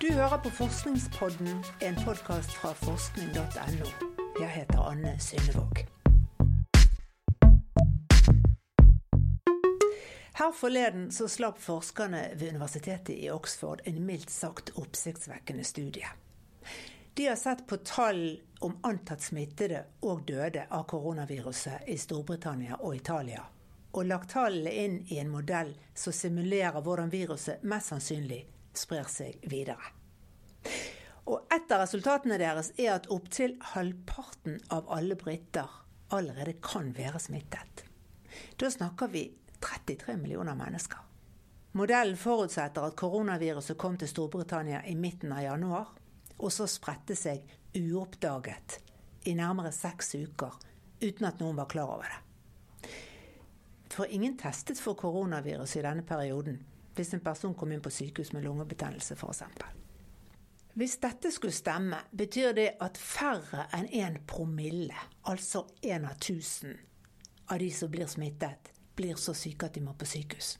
Du hører på Forskningspodden, en podkast fra forskning.no. Jeg heter Anne Synnevåg. Her forleden så slapp forskerne ved universitetet i Oxford en mildt sagt oppsiktsvekkende studie. De har sett på tall om antatt smittede og døde av koronaviruset i Storbritannia og Italia, og lagt tallene inn i en modell som simulerer hvordan viruset mest sannsynlig sprer seg videre. Og et av resultatene deres er at opptil halvparten av alle briter allerede kan være smittet. Da snakker vi 33 millioner mennesker. Modellen forutsetter at koronaviruset kom til Storbritannia i midten av januar, og så spredte seg uoppdaget i nærmere seks uker uten at noen var klar over det. For ingen testet for koronavirus i denne perioden, hvis en person kom inn på sykehus med lungebetennelse f.eks. Hvis dette skulle stemme, betyr det at færre enn én promille, altså én av tusen, av de som blir smittet, blir så syke at de må på sykehus,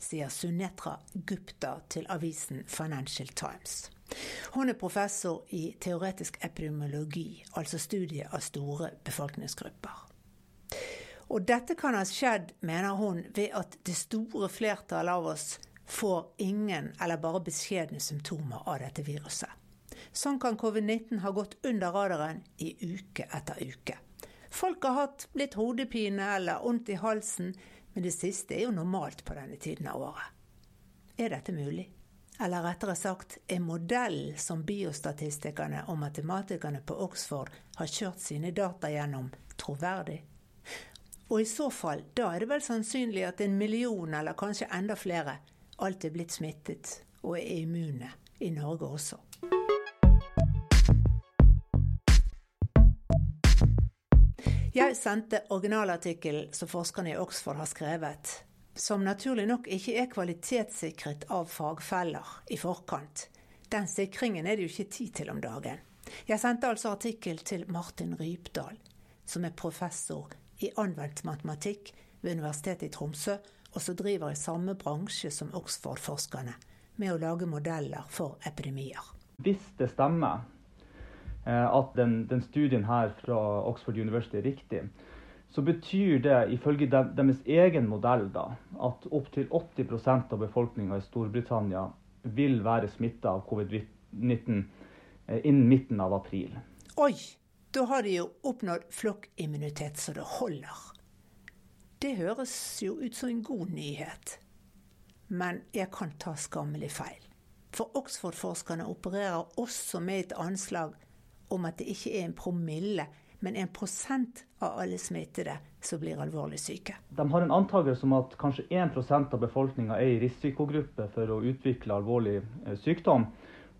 sier Sunetra Gupta til avisen Financial Times. Hun er professor i teoretisk epidemiologi, altså studie av store befolkningsgrupper. Og dette kan ha skjedd, mener hun, ved at det store flertallet av oss får ingen eller bare beskjedne symptomer av dette viruset. Sånn kan covid-19 ha gått under radaren i uke etter uke. Folk har hatt litt hodepine eller vondt i halsen, men det siste er jo normalt på denne tiden av året. Er dette mulig? Eller rettere sagt, er modellen som biostatistikerne og matematikerne på Oxford har kjørt sine data gjennom, troverdig? Og i så fall, da er det vel sannsynlig at en million, eller kanskje enda flere, alt er blitt smittet og er immune i Norge også. Jeg sendte originalartikkelen som forskerne i Oxford har skrevet, som naturlig nok ikke er kvalitetssikret av fagfeller i forkant. Den sikringen er det jo ikke tid til om dagen. Jeg sendte altså artikkel til Martin Rypdal, som er professor i anvendt matematikk ved Universitetet i Tromsø, og som driver i samme bransje som Oxford-forskerne, med å lage modeller for epidemier. Hvis det stemmer eh, at den, den, studien her fra Oxford University er riktig, så betyr det ifølge deres egen modell da, at opptil 80% av befolkninga i Storbritannia vil være smitta av covid-19 eh, innen midten av april. Oi! Da har de jo oppnådd flokkimmunitet så det holder. Det høres jo ut som en god nyhet. Men jeg kan ta skammelig feil. For Oxford-forskerne opererer også med et anslag om at det ikke er en promille, men en prosent av alle smittede som blir alvorlig syke. De har en antakelse om at kanskje 1% av befolkninga er i risikogruppe for å utvikle alvorlig eh, sykdom,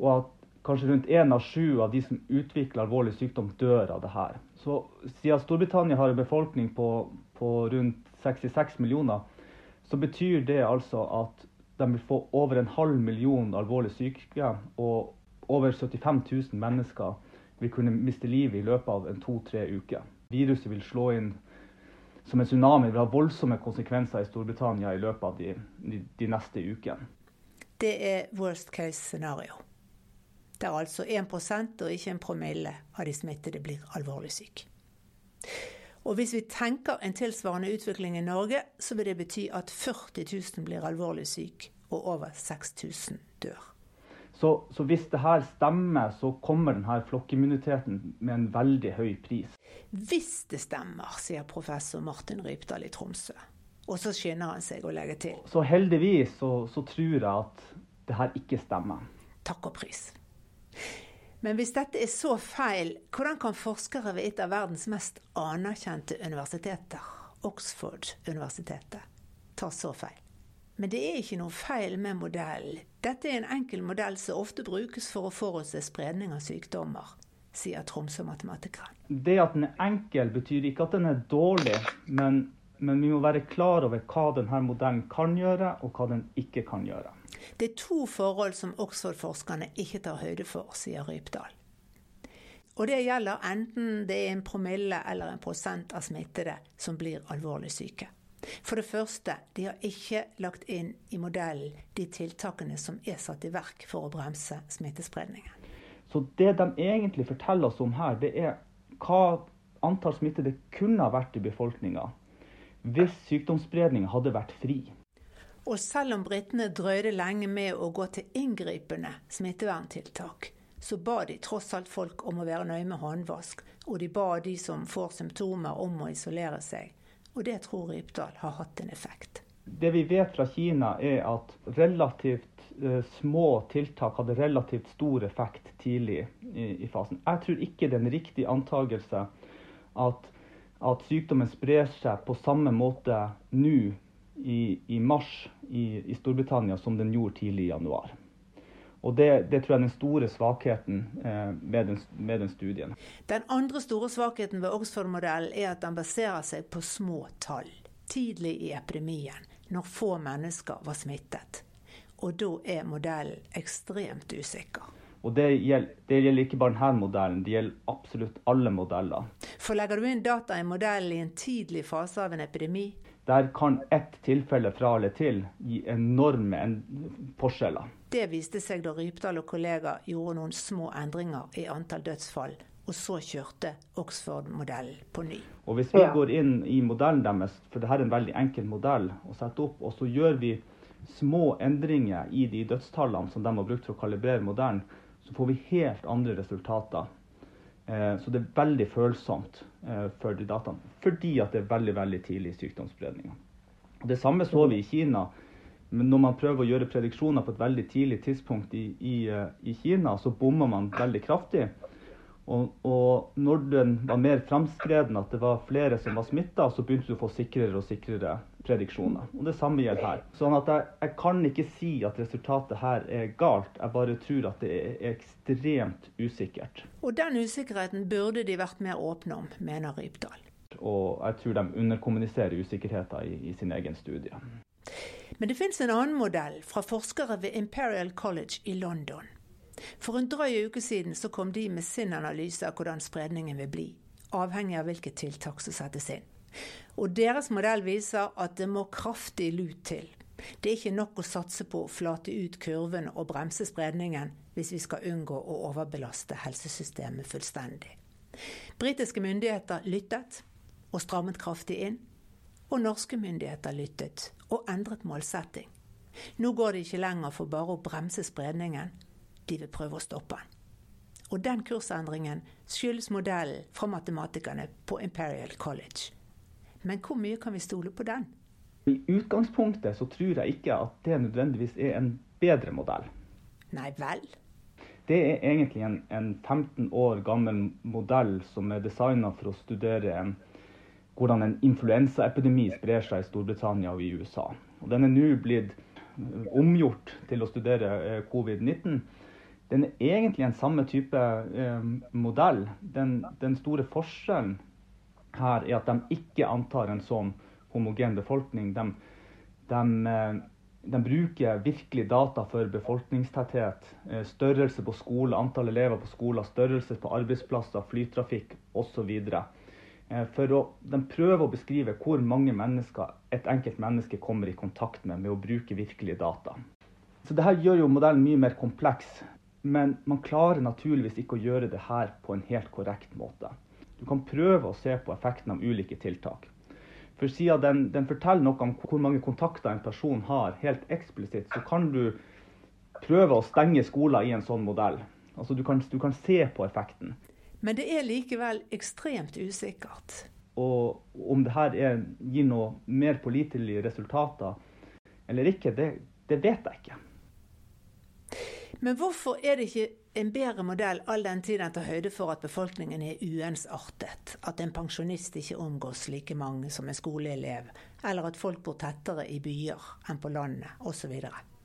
og at kanskje rundt én av sju av de som utvikler alvorlig sykdom, dør av det her. Så siden Storbritannia har en befolkning på, på rundt 66 millioner, så betyr det altså at de vil få over en halv million alvorlig syke, og over 75 000 mennesker vil kunne miste livet i løpet av en to-tre uker. Viruset vil slå inn som en tsunami, vil ha voldsomme konsekvenser i Storbritannia i løpet av de, de, de neste ukene. Det er worst case scenario der altså 1 og ikke en promille av de smittede blir alvorlig syke. Og hvis vi tenker en tilsvarende utvikling i Norge, så vil det bety at 40 000 blir alvorlig syke, og over 6000 dør. Så, så, hvis det her stemmer, så kommer denne flokkimmuniteten med en veldig høy pris. Hvis det stemmer, sier professor Martin Rypdal i Tromsø. Og så skynder han seg å legge til. Så heldigvis så, så tror jeg at det her ikke stemmer. Takk og pris. Men hvis dette er så feil, hvordan kan forskere ved et av verdens mest anerkjente universiteter, Oxford-universitetet, ta så feil? Men det er ikke noe feil med modellen. Dette er en enkel modell som ofte brukes for å forutse spredning av sykdommer, sier Tromsø-matematikeren. Det at den er enkel, betyr ikke at den er dårlig, men, men vi må være klar over hva denne modellen kan gjøre, og hva den ikke kan gjøre. Det er to forhold som Oxford-forskerne ikke tar høyde for, sier Rypdal. Og det gjelder enten det er en promille eller en prosent av smittede som blir alvorlig syke. For det første, de har ikke lagt inn i modellen de tiltakene som er satt i verk for å bremse smittespredningen. Så det de egentlig forteller oss om her, det er hva antall smittede kunne ha vært i befolkninga hvis sykdomsspredningen hadde vært fri. Og selv om britene drøyde lenge med å gå til inngripende smitteverntiltak, så ba de tross alt folk om å være nøye med håndvask, og de ba de som får symptomer om å isolere seg. Og det tror Rypdal har hatt en effekt. Det vi vet fra Kina er at relativt eh, små tiltak hadde relativt stor effekt tidlig i, i, fasen. Jeg tror ikke det er en riktig antakelse at, at sykdommen sprer seg på samme måte nå i, i mars i, i Storbritannia som den gjorde tidlig i januar. Og det, det, tror jeg er den store svakheten eh, med, den, med, den, studien. Den andre store svakheten ved Oxford-modellen er at den baserer seg på små tall. Tidlig i epidemien, når få mennesker var smittet. Og da er modellen ekstremt usikker. Og det gjelder, det gjelder, ikke bare denne modellen, det gjelder absolutt alle modeller. For legger du inn data i modellen i en tidlig fase av en epidemi, der kan ett tilfelle fra eller til gi enorme forskjeller. Det viste seg da Rypdal og kollega gjorde noen små endringer i antall dødsfall, og så kjørte Oxford-modellen på ny. Og Hvis vi går inn i modellen deres, for dette er en veldig enkel modell å sette opp, og så gjør vi små endringer i de dødstallene som de har brukt for å kalibrere modellen, så får vi helt andre resultater så det er veldig følsomt eh, for de dataene, fordi at det er veldig veldig tidlig i sykdomsspredninga. Det samme så vi i Kina. Men når man prøver å gjøre prediksjoner på et veldig tidlig tidspunkt i, i, eh, i Kina, så bommer man veldig kraftig. Og, og, når den var mer framskreden, at det var flere som var smitta, så begynte du å få sikrere og sikrere prediksjoner. Og Det samme gjelder her. Sånn at jeg, jeg, kan ikke si at resultatet her er galt, jeg bare tror at det er ekstremt usikkert. Og den usikkerheten burde de vært mer åpne om, mener Rypdal. Og jeg tror de underkommuniserer usikkerheten i, i sin egen studie. Men det finnes en annen modell fra forskere ved Imperial College i London. For en drøy uke siden så kom de med sin analyse av hvordan spredningen vil bli, avhengig av hvilke tiltak som settes inn. Og deres modell viser at det må kraftig lut til. Det er ikke nok å satse på å flate ut kurven og bremse spredningen hvis vi skal unngå å overbelaste helsesystemet fullstendig. Britiske myndigheter lyttet og strammet kraftig inn. Og norske myndigheter lyttet og endret målsetting. Nå går det ikke lenger for bare å bremse spredningen, de vil prøve å stoppe den. Og den kursendringen skyldes modellen fra matematikerne på Imperial College. Men hvor mye kan vi stole på den? I utgangspunktet så tror jeg ikke at det nødvendigvis er en bedre modell. Nei vel? Det er egentlig en, en 15 år gammel modell som er designa for å studere en, hvordan en influensaepidemi sprer seg i Storbritannia og i USA. Og den er nå blitt omgjort til å studere eh, covid-19. Den er egentlig en samme type eh, modell. Den, den store forskjellen her, er at de ikke antar en sånn homogen befolkning. De, de, eh, de bruker virkelig data for befolkningstetthet, eh, størrelse på skole, antall elever på skoler, størrelse på arbeidsplasser, flytrafikk osv. Eh, for å, de prøver å beskrive hvor mange mennesker et enkelt menneske kommer i kontakt med med å bruke virkelige data. Så Dette gjør jo modellen mye mer kompleks, men man klarer naturligvis ikke å gjøre det her på en helt korrekt måte. Du kan prøve å se på effekten av ulike tiltak. For siden den, den, forteller noe om hvor mange kontakter en person har, helt eksplisitt, så kan du prøve å stenge skoler i en sånn modell. Altså du kan, du kan se på effekten. Men det er likevel ekstremt usikkert. Og om det her er, gir noe mer pålitelige resultater eller ikke, det, det vet jeg ikke. Men hvorfor er det ikke en bedre modell all den tid den tar høyde for at befolkningen er uensartet? At en pensjonist ikke omgås like mange som en skoleelev, eller at folk bor tettere i byer enn på landet, osv.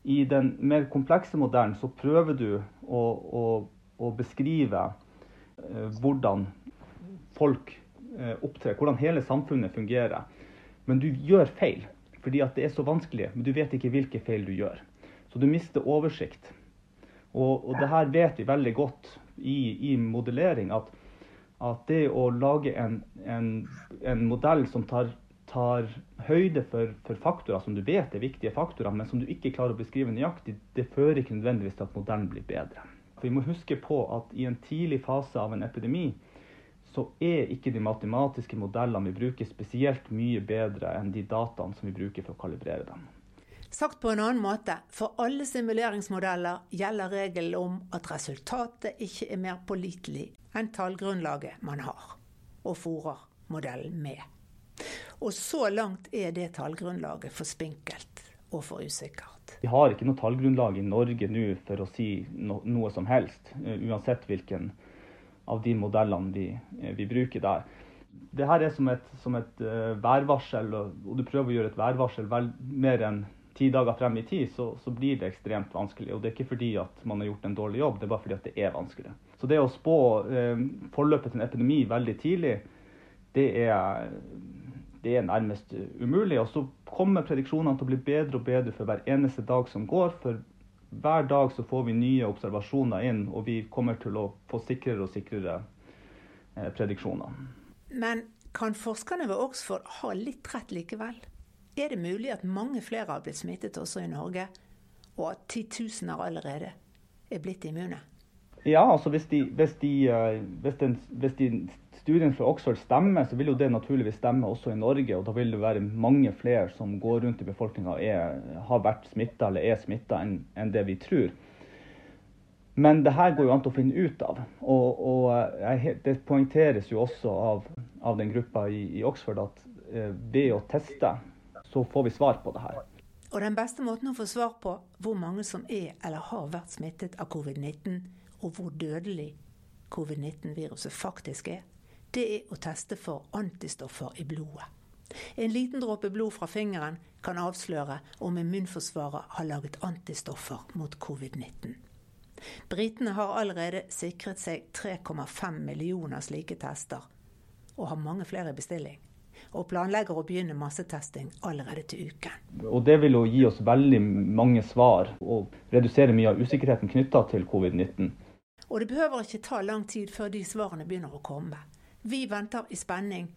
I den mer komplekse modellen så prøver du å, å, å beskrive eh, hvordan folk eh, opptrer, hvordan hele samfunnet fungerer. Men du gjør feil, fordi det er så vanskelig. Men du vet ikke hvilke feil du gjør. Så du mister oversikt. Og, og det her vet vi veldig godt i, i modellering, at, at, det å lage en, en, en modell som tar, tar høyde for, for, faktorer som du vet er viktige faktorer, men som du ikke klarer å beskrive nøyaktig, det fører ikke nødvendigvis til at modellen blir bedre. For vi må huske på at i en tidlig fase av en epidemi så er ikke de matematiske modellene vi bruker spesielt mye bedre enn de dataene som vi bruker for å kalibrere dem. Sagt på en annen måte, for alle simuleringsmodeller gjelder regelen om at resultatet ikke er mer pålitelig enn tallgrunnlaget man har, og fòrer modellen med. Og så langt er det tallgrunnlaget for spinkelt og for usikkert. Vi har ikke noe tallgrunnlag i Norge nå for å si no noe som helst, uh, uansett hvilken av de modellene vi, uh, vi bruker der. Det her er som et, som et uh, værvarsel, og, du prøver å gjøre et værvarsel vel mer enn ti dager frem i tid, så, så, blir det ekstremt vanskelig. Og det er ikke fordi at man har gjort en dårlig jobb, det er bare fordi at det er vanskelig. Så det å spå forløpet til en epidemi veldig tidlig, det er det er nærmest umulig. Og så kommer prediksjonene til å bli bedre og bedre for hver eneste dag som går. For hver dag så får vi nye observasjoner inn, og vi kommer til å få sikrere og sikrere eh, prediksjoner. Men kan forskerne ved Oxford ha litt rett likevel? Er det mulig at mange flere har blitt smittet også i Norge, og at titusener allerede er blitt immune? Ja, altså hvis, de, hvis, de, eh, hvis, den, hvis de studien fra Oxford stemmer, så vil jo det naturligvis stemme også i Norge. Og da vil det være mange flere som går rundt i befolkninga og har vært smitta eller er smitta enn, en det vi tror. Men det her går jo an til å finne ut av. Og, og jeg, det poengteres jo også av, av den gruppa i, i Oxford at eh, ved å teste, så får vi svar på det her. Og den beste måten å få svar på hvor mange som er eller har vært smittet av covid-19, og hvor dødelig covid-19-viruset faktisk er, det er å teste for antistoffer i blodet. En liten dråpe blod fra fingeren kan avsløre om immunforsvaret har laget antistoffer mot covid-19. Britene har allerede sikret seg 3,5 millioner slike tester, og har mange flere i bestilling. Og planlegger å begynne massetesting allerede til uken. Og Det vil jo gi oss veldig mange svar og redusere mye av usikkerheten knytta til covid-19. Og det behøver ikke ta lang tid før de svarene begynner å komme. Vi venter i spenning,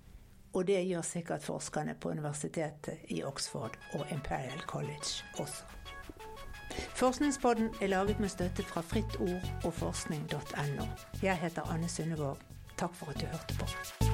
og det gjør sikkert forskerne på universitetet i Oxford og Imperial College også. Forskningspodden er laget med støtte fra Fritt Ord og forskning.no. Jeg heter Anne Sundevåg. Takk for at du hørte på.